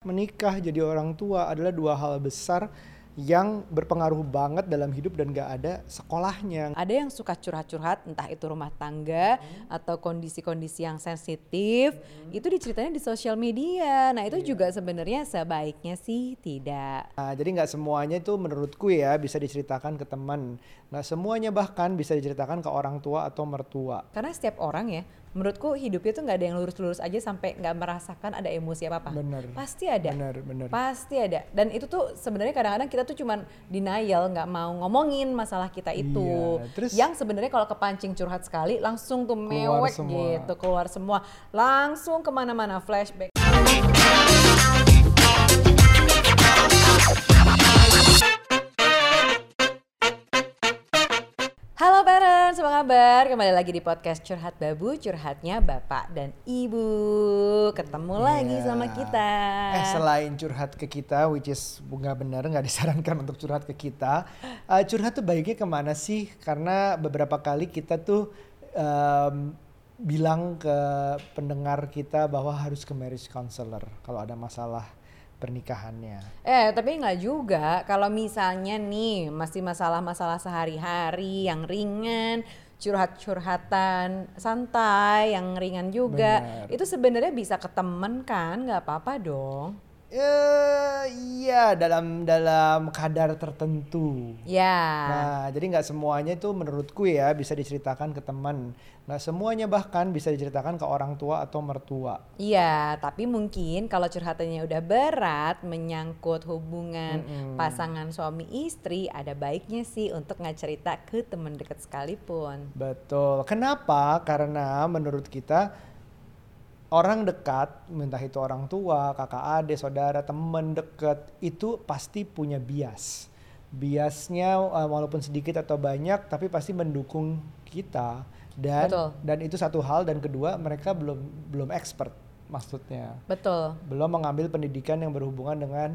menikah jadi orang tua adalah dua hal besar yang berpengaruh banget dalam hidup dan gak ada sekolahnya. Ada yang suka curhat-curhat, entah itu rumah tangga hmm. atau kondisi-kondisi yang sensitif, hmm. itu diceritanya di sosial media. Nah itu yeah. juga sebenarnya sebaiknya sih tidak. Nah, jadi nggak semuanya itu menurutku ya bisa diceritakan ke teman, nggak semuanya bahkan bisa diceritakan ke orang tua atau mertua. Karena setiap orang ya menurutku hidupnya tuh nggak ada yang lurus-lurus aja sampai nggak merasakan ada emosi apa apa. Bener. Pasti ada. Bener, bener. Pasti ada. Dan itu tuh sebenarnya kadang-kadang kita tuh cuman denial, nggak mau ngomongin masalah kita itu. Iya. Terus yang sebenarnya kalau kepancing curhat sekali langsung tuh mewek gitu keluar semua, langsung ke mana-mana flashback. Kabar? Kembali lagi di podcast Curhat Babu, curhatnya Bapak dan Ibu. Ketemu yeah. lagi sama kita. Eh selain curhat ke kita, which is nggak benar, nggak disarankan untuk curhat ke kita. Uh, curhat tuh baiknya ke mana sih? Karena beberapa kali kita tuh um, bilang ke pendengar kita bahwa harus ke marriage counselor kalau ada masalah pernikahannya. Eh, tapi nggak juga. Kalau misalnya nih masih masalah-masalah sehari-hari yang ringan, curhat-curhatan santai yang ringan juga, Bener. itu sebenarnya bisa ke temen kan, nggak apa-apa dong. Uh, iya dalam dalam kadar tertentu. Ya. Nah jadi nggak semuanya itu menurutku ya bisa diceritakan ke teman. Nggak semuanya bahkan bisa diceritakan ke orang tua atau mertua. Iya tapi mungkin kalau curhatannya udah berat menyangkut hubungan mm -hmm. pasangan suami istri ada baiknya sih untuk nggak cerita ke teman dekat sekalipun. Betul. Kenapa? Karena menurut kita orang dekat, entah itu orang tua, kakak adik, saudara, teman dekat, itu pasti punya bias. Biasnya uh, walaupun sedikit atau banyak, tapi pasti mendukung kita dan Betul. dan itu satu hal dan kedua mereka belum belum expert maksudnya. Betul. Belum mengambil pendidikan yang berhubungan dengan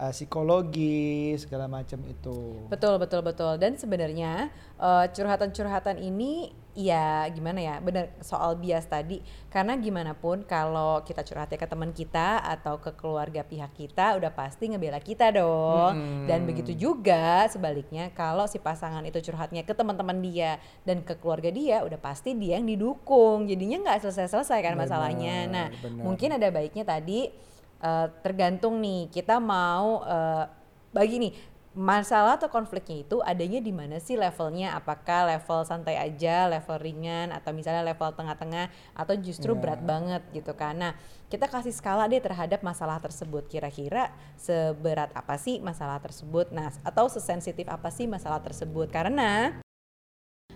uh, psikologi segala macam itu. Betul betul betul dan sebenarnya uh, curhatan-curhatan ini ya gimana ya benar soal bias tadi karena gimana pun kalau kita curhatnya ke teman kita atau ke keluarga pihak kita udah pasti ngebela kita dong hmm. dan begitu juga sebaliknya kalau si pasangan itu curhatnya ke teman-teman dia dan ke keluarga dia udah pasti dia yang didukung jadinya nggak selesai-selesai kan bener, masalahnya nah bener. mungkin ada baiknya tadi uh, tergantung nih kita mau uh, bagi nih masalah atau konfliknya itu adanya di mana sih levelnya? Apakah level santai aja level ringan atau misalnya level tengah-tengah atau justru yeah. berat banget gitu karena kita kasih skala deh terhadap masalah tersebut. Kira-kira seberat apa sih masalah tersebut? Nah atau sesensitif apa sih masalah tersebut? Karena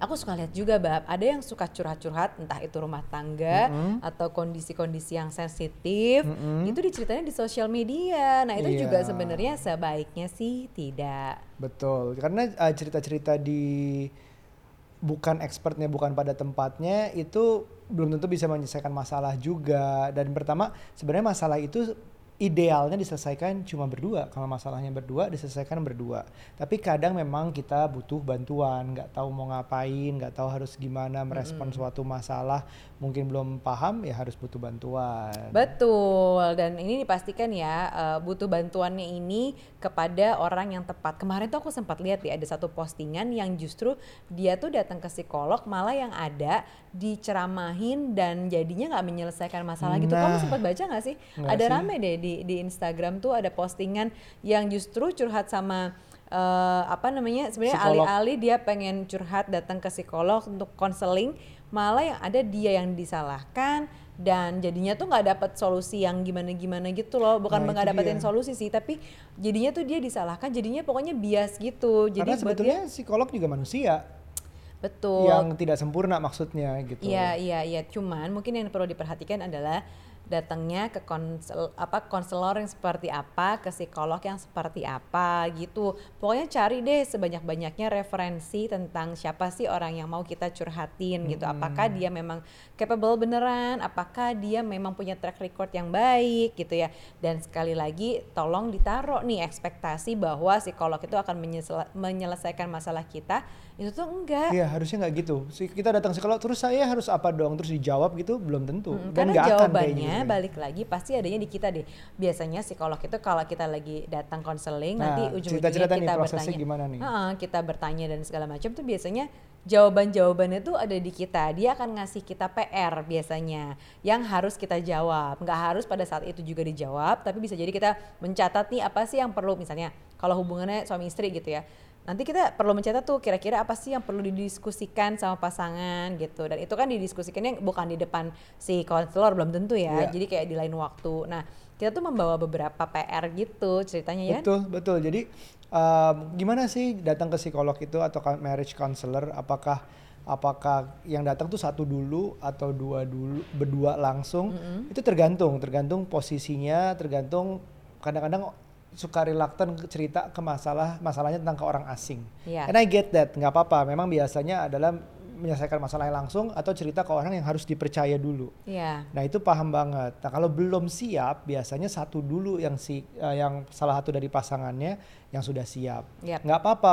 aku suka lihat juga bab ada yang suka curhat-curhat entah itu rumah tangga mm -hmm. atau kondisi-kondisi yang sensitif mm -hmm. itu diceritanya di sosial media nah itu yeah. juga sebenarnya sebaiknya sih tidak betul karena uh, cerita-cerita di bukan expertnya bukan pada tempatnya itu belum tentu bisa menyelesaikan masalah juga dan pertama sebenarnya masalah itu idealnya diselesaikan cuma berdua. Kalau masalahnya berdua diselesaikan berdua. Tapi kadang memang kita butuh bantuan nggak tahu mau ngapain nggak tahu harus gimana merespon mm -hmm. suatu masalah mungkin belum paham ya harus butuh bantuan. Betul. Dan ini dipastikan ya uh, butuh bantuannya ini kepada orang yang tepat. Kemarin tuh aku sempat lihat ya ada satu postingan yang justru dia tuh datang ke psikolog malah yang ada diceramahin dan jadinya nggak menyelesaikan masalah nah, gitu. Kamu nah. sempat baca nggak sih? Ada sih. rame deh di di di Instagram tuh ada postingan yang justru curhat sama uh, apa namanya sebenarnya alih-alih dia pengen curhat datang ke psikolog untuk konseling malah yang ada dia yang disalahkan dan jadinya tuh nggak dapat solusi yang gimana gimana gitu loh. Bukan nah, nggak dapetin dia. solusi sih tapi jadinya tuh dia disalahkan jadinya pokoknya bias gitu. Jadi karena sebetulnya dia, psikolog juga manusia betul. yang tidak sempurna maksudnya gitu. Iya iya iya. Cuman mungkin yang perlu diperhatikan adalah datangnya ke konsel apa konselor yang seperti apa, ke psikolog yang seperti apa gitu. Pokoknya cari deh sebanyak-banyaknya referensi tentang siapa sih orang yang mau kita curhatin gitu. Apakah dia memang capable beneran, apakah dia memang punya track record yang baik gitu ya. Dan sekali lagi tolong ditaruh nih ekspektasi bahwa psikolog itu akan menyelesaikan masalah kita. Itu tuh enggak. Iya, harusnya enggak gitu. Kita datang psikolog terus saya harus apa dong? Terus dijawab gitu belum tentu. Hmm, Dan karena jawabannya Oke. balik lagi pasti adanya di kita deh. Biasanya psikolog itu kalau kita lagi datang konseling nanti Nah, ujung-ujungnya cerita-cerita nih kita prosesnya bertanya. gimana nih? Heeh, kita bertanya dan segala macam tuh biasanya jawaban-jawabannya tuh ada di kita. Dia akan ngasih kita PR biasanya yang harus kita jawab. Nggak harus pada saat itu juga dijawab, tapi bisa jadi kita mencatat nih apa sih yang perlu misalnya kalau hubungannya suami istri gitu ya. Nanti kita perlu mencatat tuh kira-kira apa sih yang perlu didiskusikan sama pasangan gitu. Dan itu kan didiskusikannya bukan di depan si konselor belum tentu ya. Iya. Jadi kayak di lain waktu. Nah, kita tuh membawa beberapa PR gitu ceritanya ya. Betul, betul. Jadi um, gimana sih datang ke psikolog itu atau marriage counselor? Apakah apakah yang datang tuh satu dulu atau dua dulu, berdua langsung? Itu tergantung, tergantung posisinya, tergantung kadang-kadang suka reluctant cerita ke masalah masalahnya tentang ke orang asing. Iya. And I get that, nggak apa-apa. Memang biasanya adalah menyelesaikan masalahnya langsung atau cerita ke orang yang harus dipercaya dulu. Iya. Nah itu paham banget. Nah kalau belum siap, biasanya satu dulu yang si eh, yang salah satu dari pasangannya yang sudah siap. Yap. Nggak apa-apa,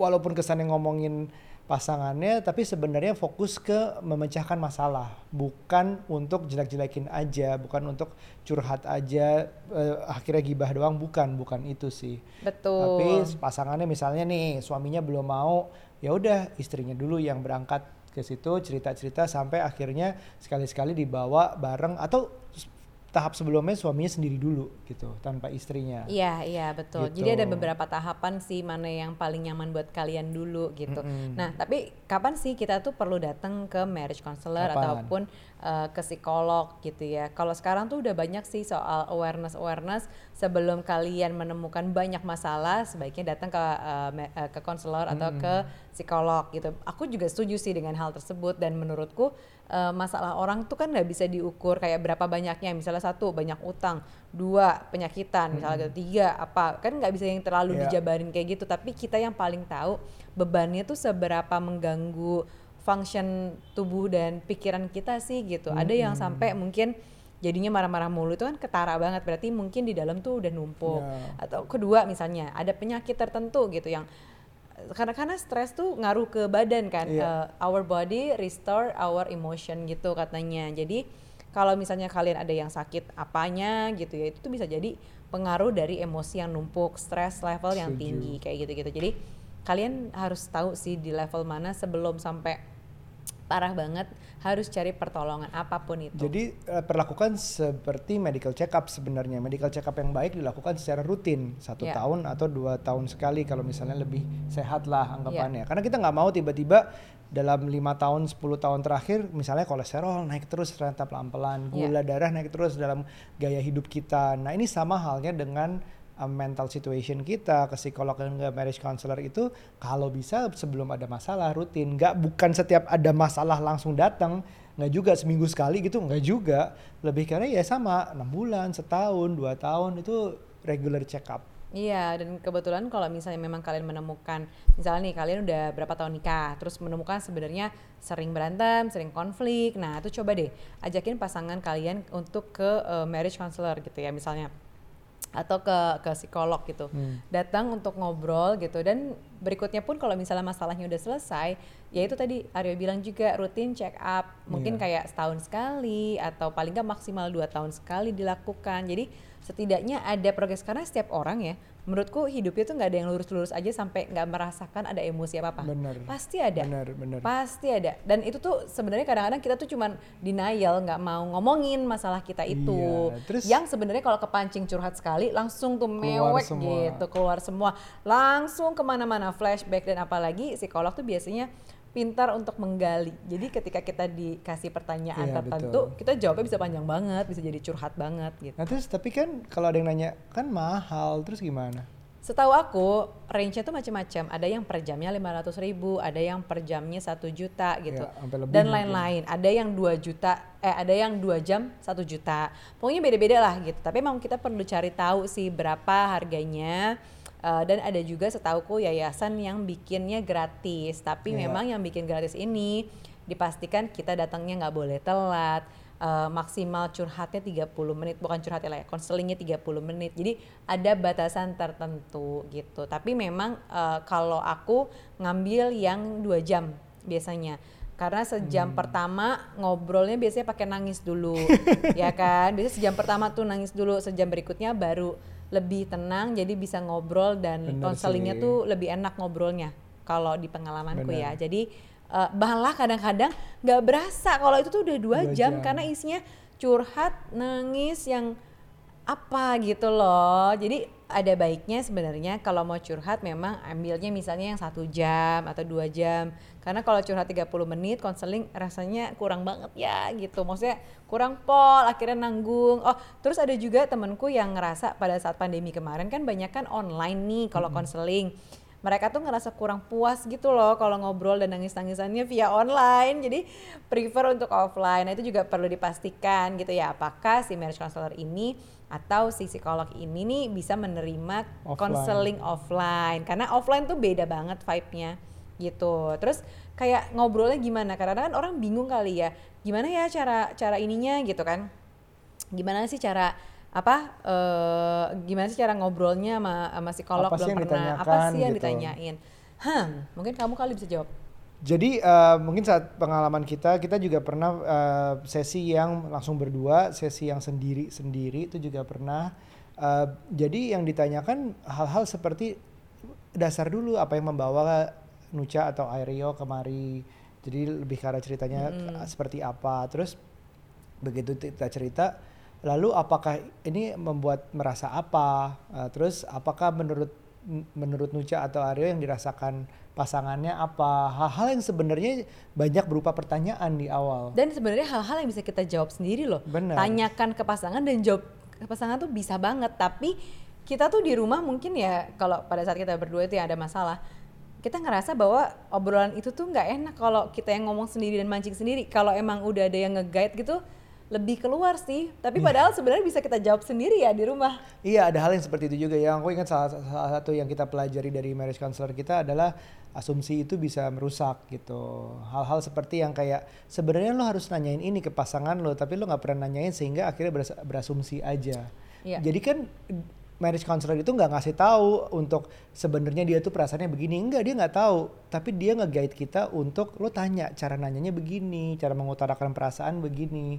walaupun kesannya ngomongin pasangannya, tapi sebenarnya fokus ke memecahkan masalah, bukan untuk jelek-jelekin aja, bukan untuk curhat aja, eh, akhirnya gibah doang, bukan, bukan itu sih. Betul. Tapi pasangannya misalnya nih suaminya belum mau, ya udah istrinya dulu yang berangkat ke situ cerita-cerita sampai akhirnya sekali-sekali dibawa bareng atau tahap sebelumnya suaminya sendiri dulu gitu tanpa istrinya. Iya, iya betul. Gitu. Jadi ada beberapa tahapan sih mana yang paling nyaman buat kalian dulu gitu. Mm-mm. Nah, tapi kapan sih kita tuh perlu datang ke marriage counselor Kapan? ataupun uh, ke psikolog gitu ya. Kalau sekarang tuh udah banyak sih soal awareness awareness sebelum kalian menemukan banyak masalah sebaiknya datang ke uh, me- uh, ke konselor atau ke psikolog gitu. Aku juga setuju sih dengan hal tersebut dan menurutku uh, masalah orang tuh kan nggak bisa diukur kayak berapa banyaknya. Misalnya satu banyak utang, dua penyakitan, misalnya gitu, tiga apa kan nggak bisa yang terlalu Iya. dijabarin kayak gitu. Tapi kita yang paling tahu bebannya tuh seberapa mengganggu function tubuh dan pikiran kita sih gitu. Ada yang sampai mungkin jadinya marah-marah mulu itu kan ketara banget berarti mungkin di dalam tuh udah numpuk. Ya. Atau kedua misalnya ada penyakit tertentu gitu yang karena karena stres tuh ngaruh ke badan kan. Iya. Uh, our body restore our emotion gitu katanya. Jadi kalau misalnya kalian ada yang sakit apanya gitu ya itu tuh bisa jadi pengaruh dari emosi yang numpuk, stres level yang Setuju. tinggi kayak gitu-gitu. Jadi kalian harus tahu sih di level mana sebelum sampai parah banget harus cari pertolongan apa pun itu. Jadi eh, perlakukan seperti medical check up sebenarnya. Medical check up yang baik dilakukan secara rutin satu Ya. tahun atau dua tahun sekali kalau misalnya lebih sehat lah Ya. anggapannya. Karena kita nggak mau tiba-tiba dalam lima tahun 10 tahun terakhir misalnya kolesterol naik terus ternyata pelan-pelan, Ya. gula darah naik terus dalam gaya hidup kita. Nah ini sama halnya dengan mental situation kita ke psikolog dan ke marriage counselor itu kalau bisa sebelum ada masalah rutin. Nggak bukan setiap ada masalah langsung datang nggak juga seminggu sekali gitu nggak juga. Lebih karena ya sama enam bulan setahun dua tahun itu regular check up Iya, dan kebetulan kalau misalnya memang kalian menemukan, misalnya nih kalian udah berapa tahun nikah, terus menemukan sebenarnya sering berantem, sering konflik, nah itu coba deh ajakin pasangan kalian untuk ke eh, marriage counselor gitu ya misalnya atau ke ke psikolog gitu. Hmm. datang untuk ngobrol gitu. Dan berikutnya pun kalau misalnya masalahnya udah selesai ya itu tadi Aryo bilang juga rutin check up. Mungkin Iya. kayak setahun sekali atau paling nggak maksimal dua tahun sekali dilakukan. Jadi setidaknya ada progres. Karena setiap orang ya menurutku hidupnya tuh nggak ada yang lurus-lurus aja sampai nggak merasakan ada emosi apa apa bener pasti ada bener bener Pasti ada. Dan itu tuh sebenarnya kadang-kadang kita tuh cuman denial, nggak mau ngomongin masalah kita itu. Iya, terus- yang sebenarnya kalau kepancing curhat sekali langsung tuh mewek semua. gitu, keluar semua. Langsung ke mana-mana flashback dan apalagi psikolog tuh biasanya pintar untuk menggali. Jadi ketika kita dikasih pertanyaan Iya, tertentu, betul. kita jawabnya bisa panjang banget, bisa jadi curhat banget gitu. nah terus tapi kan kalau ada yang nanya kan mahal terus gimana Setahu aku, range-nya tuh macam-macam. Ada yang per jamnya 500 ribu, ada yang per jamnya satu juta gitu. Ya, Dan lain-lain. Ada yang 2 juta, eh ada yang 2 jam satu juta. Pokoknya beda-beda lah gitu. Tapi memang kita perlu cari tahu sih berapa harganya. Eh, dan ada juga setauku yayasan yang bikinnya gratis. Tapi Ya. memang yang bikin gratis ini dipastikan kita datangnya nggak boleh telat. Eh, maksimal curhatnya 30 menit bukan curhatnya lah ya konselingnya 30 menit jadi ada batasan tertentu gitu tapi memang eh, kalau aku ngambil yang dua jam biasanya karena sejam Hmm. pertama ngobrolnya biasanya pakai nangis dulu ya kan biasanya sejam pertama tuh nangis dulu sejam berikutnya baru lebih tenang jadi bisa ngobrol dan konselingnya tuh lebih enak ngobrolnya kalau di pengalamanku ya Bener. jadi eh, malah kadang-kadang nggak berasa kalau itu tuh udah dua Dua jam, jam. karena isinya curhat nangis yang apa gitu loh. Jadi ada baiknya sebenarnya kalau mau curhat memang ambilnya misalnya yang satu jam atau dua jam. Karena kalau curhat 30 menit konseling rasanya kurang banget ya gitu. Maksudnya kurang pol akhirnya nanggung. Oh terus ada juga temenku yang ngerasa pada saat pandemi kemarin kan banyak kan online nih kalau konseling mereka tuh ngerasa kurang puas gitu loh kalau ngobrol dan nangis-nangisannya via online. Jadi prefer untuk offline. Nah itu juga perlu dipastikan gitu ya. Apakah si marriage counselor ini atau si psikolog ini nih bisa menerima Offline. konseling offline. Karena offline tuh beda banget vibe-nya gitu. Terus kayak ngobrolnya gimana? Karena kan orang bingung kali ya gimana ya cara cara ininya gitu kan? Gimana sih cara apa eh gimana sih cara ngobrolnya sama, sama psikolog? Apa belum pernah. Apa sih yang gitu. ditanyain? Hmm mungkin kamu kali bisa jawab Jadi eh, mungkin saat pengalaman kita, kita juga pernah eh, sesi yang langsung berdua, sesi yang sendiri-sendiri itu juga pernah. Eh, jadi yang ditanyakan hal-hal seperti dasar dulu apa yang membawa Nucha atau Aereo kemari. Jadi lebih ke arah ceritanya eh, seperti apa. Terus begitu kita cerita, lalu apakah ini membuat merasa apa? Eh, terus apakah menurut menurut Nucha atau Aryo yang dirasakan pasangannya apa? Hal-hal yang sebenarnya banyak berupa pertanyaan di awal. dan sebenarnya hal-hal yang bisa kita jawab sendiri loh Benar. tanyakan ke pasangan dan jawab ke pasangan tuh bisa banget tapi kita tuh di rumah mungkin ya kalau pada saat kita berdua itu ya ada masalah kita ngerasa bahwa obrolan itu tuh nggak enak kalau kita yang ngomong sendiri dan mancing sendiri kalau emang udah ada yang nge-guide gitu lebih keluar sih tapi Iya. padahal sebenarnya bisa kita jawab sendiri ya di rumah Iya, ada hal yang seperti itu juga. Yang aku ingat salah, salah satu yang kita pelajari dari marriage counselor kita adalah asumsi itu bisa merusak gitu. Hal-hal seperti yang kayak sebenarnya lo harus nanyain ini ke pasangan lo, tapi lo nggak pernah nanyain sehingga akhirnya beras- berasumsi aja. Iya. Jadi kan marriage counselor itu nggak ngasih tahu untuk sebenarnya dia tuh perasaannya begini enggak dia nggak tahu tapi dia nge-guide kita untuk lo tanya cara nanyanya begini cara mengutarakan perasaan begini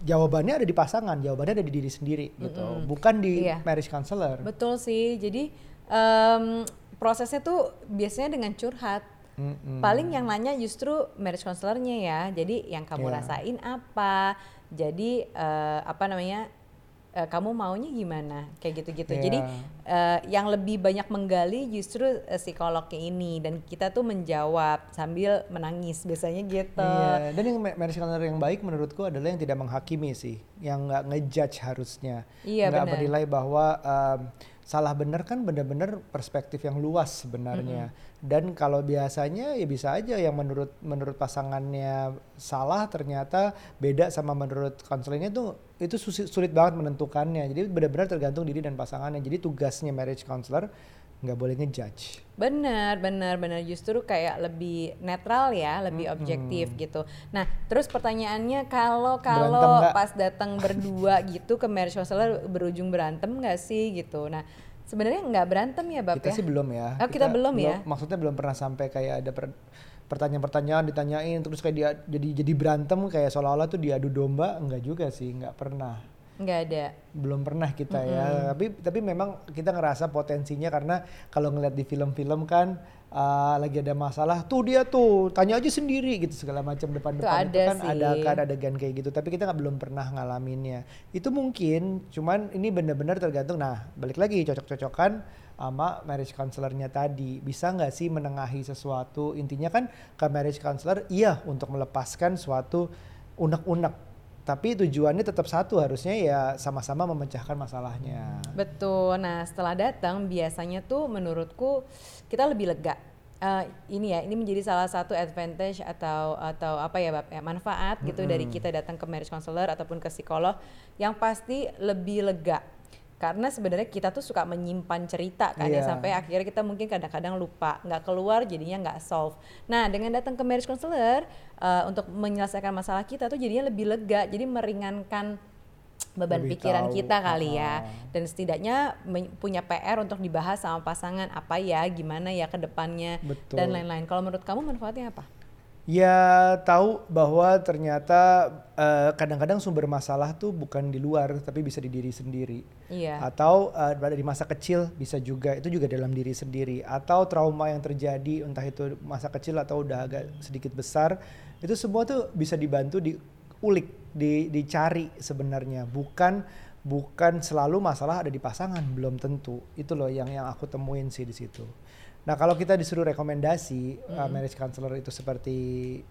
jawabannya ada di pasangan jawabannya ada di diri sendiri gitu. Bukan di Iya. marriage counselor. Betul sih. Jadi em, prosesnya tuh biasanya dengan curhat. Mm-mm. paling yang nanya justru marriage counselornya ya. Jadi yang kamu Iya. rasain apa? Jadi eh, apa namanya eh, kamu maunya gimana? Kayak gitu-gitu. Iya. jadi eh, yang lebih banyak menggali justru eh, psikolognya ini. Dan kita tuh menjawab sambil menangis biasanya gitu. Iya, dan yang ma- marriage counselor yang baik menurutku adalah yang tidak menghakimi sih, yang nggak ngejudge harusnya, Iya, nggak menilai bahwa um, salah benar kan benar-benar perspektif yang luas sebenarnya. Dan kalau biasanya ya bisa aja yang menurut menurut pasangannya salah ternyata beda sama menurut konselingnya tuh itu susi- sulit banget menentukannya. Jadi benar-benar tergantung diri dan pasangannya. Jadi tugasnya marriage counselor nggak boleh ngejudge. Benar, benar, benar. Justru kayak lebih netral ya, lebih objektif gitu. Nah, terus pertanyaannya kalau kalau nggak? pas datang berdua gitu ke marriage counselor berujung berantem nggak sih gitu. Nah, sebenarnya nggak berantem ya, Bab kita ya? sih belum ya. Oh, kita belum ya? Maksudnya belum pernah sampai kayak ada per- pertanyaan-pertanyaan ditanyain terus kayak dia jadi jadi berantem kayak seolah-olah tuh diadu domba enggak juga sih nggak pernah Nggak ada. belum pernah kita ya. Tapi tapi memang kita ngerasa potensinya karena kalau ngeliat di film-film kan uh, lagi ada masalah tuh dia tuh tanya aja sendiri gitu segala macam depan-depan Itu itu ada kan ada sih. kan adegan kayak gitu. Tapi kita nggak belum pernah ngalaminnya. Itu mungkin cuman ini benar-benar tergantung. Nah balik lagi cocok-cocokan sama marriage counselornya tadi. Bisa nggak sih menengahi sesuatu? Intinya kan ke marriage counselor iya untuk melepaskan suatu unek-unek tapi tujuannya tetap satu harusnya ya sama-sama memecahkan masalahnya Betul. Nah, setelah datang biasanya tuh menurutku kita lebih lega. Eh, ini ya, ini menjadi salah satu advantage atau atau apa ya, Bab, ya, manfaat gitu dari kita datang ke marriage counselor ataupun ke psikolog yang pasti lebih lega. Karena sebenarnya kita tuh suka menyimpan cerita kan ya Iya. sampai akhirnya kita mungkin kadang-kadang lupa, nggak keluar jadinya nggak solve. Nah, dengan datang ke marriage counselor eh, untuk menyelesaikan masalah kita tuh jadinya lebih lega, jadi meringankan beban Lebih pikiran tahu, kita kali ya dan setidaknya punya PR untuk dibahas sama pasangan apa ya gimana ya ke depannya Betul. dan lain-lain kalau menurut kamu manfaatnya apa Ya tahu bahwa ternyata eh, kadang-kadang sumber masalah tuh bukan di luar tapi bisa di diri sendiri. Iya. Atau eh, dari masa kecil bisa juga itu juga dalam diri sendiri. Atau trauma yang terjadi entah itu masa kecil atau udah agak sedikit besar itu semua tuh bisa dibantu diulik, di, dicari sebenarnya. Bukan bukan selalu masalah ada di pasangan belum tentu. Itu loh yang yang aku temuin sih di situ. Nah kalau kita disuruh rekomendasi uh, marriage counselor itu seperti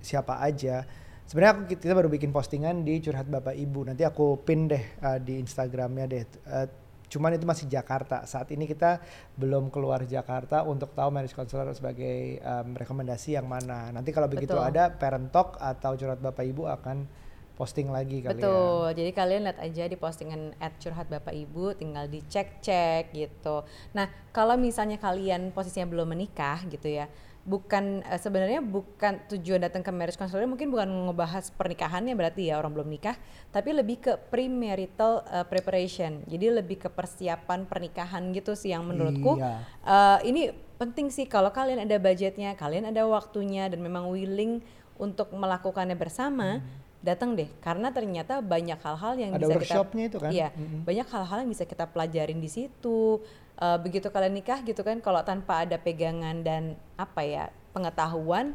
siapa aja, sebenarnya aku kita baru bikin postingan di curhat bapak ibu. Nanti aku pin deh uh, di Instagramnya deh. Uh, cuman itu masih Jakarta. Saat ini kita belum keluar Jakarta untuk tahu marriage counselor sebagai um, rekomendasi yang mana. Nanti kalau begitu Betul. ada parent talk atau curhat bapak ibu akan posting lagi kali ya. Betul. Jadi kalian lihat aja di postingan @curhat Bapak Ibu, tinggal dicek-cek gitu. Nah, kalau misalnya kalian posisinya belum menikah gitu ya, bukan eh, sebenarnya bukan tujuan datang ke marriage counselor mungkin bukan ngebahas pernikahannya berarti ya orang belum nikah, tapi lebih ke premarital eh, preparation. Jadi lebih ke persiapan pernikahan gitu sih yang menurutku Iya. eh, ini penting sih kalau kalian ada budgetnya, kalian ada waktunya dan memang willing untuk melakukannya bersama, datang deh karena ternyata banyak hal-hal yang Ada bisa workshopnya kita itu kan? Iya, Mm-mm. banyak hal-hal yang bisa kita pelajarin di situ. Eh, begitu kalian nikah gitu kan kalau tanpa ada pegangan dan apa ya, pengetahuan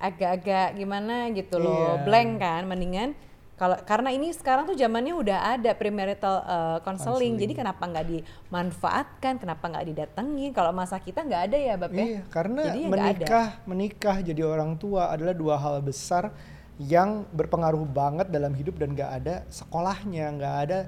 agak-agak gimana gitu loh, Iya. blank kan mendingan kalau karena ini sekarang tuh zamannya udah ada premarital eh, counseling, jadi kenapa nggak dimanfaatkan, kenapa nggak didatengin? Kalau masa kita nggak ada ya, Bab ya? Iya, karena Jadi ya menikah menikah jadi orang tua adalah dua hal besar yang berpengaruh banget dalam hidup dan nggak ada sekolahnya, nggak ada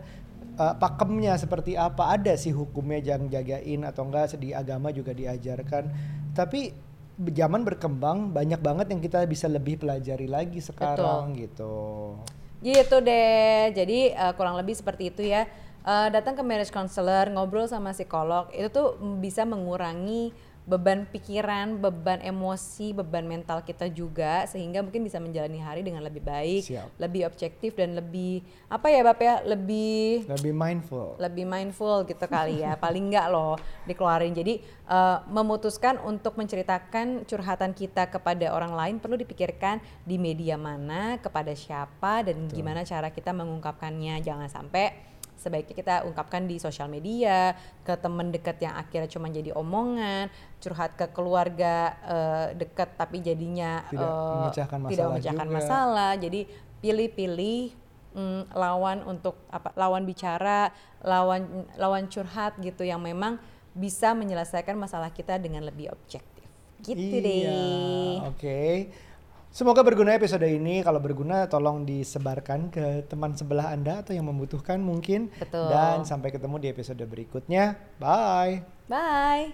uh, pakemnya seperti apa. Ada sih hukumnya jangan jagain atau enggak di agama juga diajarkan. Tapi zaman berkembang banyak banget yang kita bisa lebih pelajari lagi sekarang gitu. Gitu deh. Jadi eh, kurang lebih seperti itu ya. Eh, datang ke marriage counselor, ngobrol sama psikolog, itu tuh bisa mengurangi beban pikiran, beban emosi, beban mental kita juga sehingga mungkin bisa menjalani hari dengan lebih baik, Siap. lebih objektif dan lebih apa ya Bapak ya, lebih Lebih mindful. lebih mindful gitu kali ya. Paling enggak loh dikeluarin. Jadi eh, memutuskan untuk menceritakan curhatan kita kepada orang lain perlu dipikirkan di media mana kepada siapa dan gimana cara kita mengungkapkannya. Jangan sampai sebaiknya kita ungkapkan di sosial media ke teman dekat yang akhirnya cuma jadi omongan curhat ke keluarga eh, dekat tapi jadinya Tidak eh, memecahkan tidak masalah memecahkan juga. masalah jadi pilih-pilih mm, lawan untuk apa lawan bicara lawan lawan curhat gitu yang memang bisa menyelesaikan masalah kita dengan lebih objektif gitu iya, deh Oke. Semoga berguna episode ini. Kalau berguna tolong disebarkan ke teman sebelah Anda atau yang membutuhkan mungkin. Betul. Dan sampai ketemu di episode berikutnya. Bye. bye